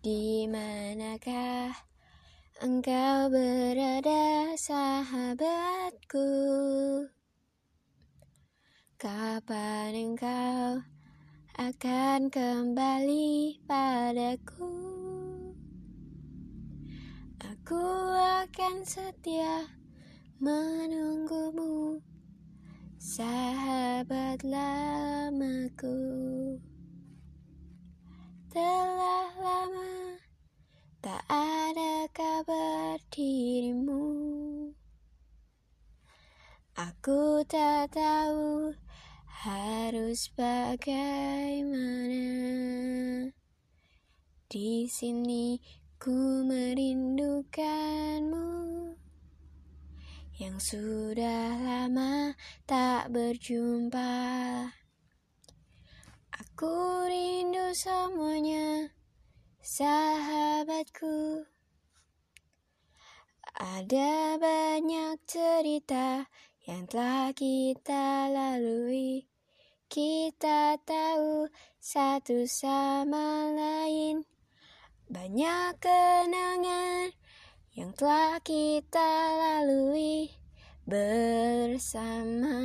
Di manakah engkau berada sahabatku? Kapan engkau akan kembali padaku? Aku akan setia menunggumu Sahabat lamaku tak ada kabar dirimu. Aku tak tahu harus bagaimana. Di sini ku merindukanmu. Yang sudah lama tak berjumpa. Aku rindu semuanya, sahabatku. Ada banyak cerita yang telah kita lalui. Kita tahu satu sama lain. Banyak kenangan yang telah kita lalui bersama.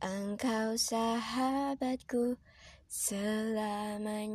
Engkau sahabatku selamanya.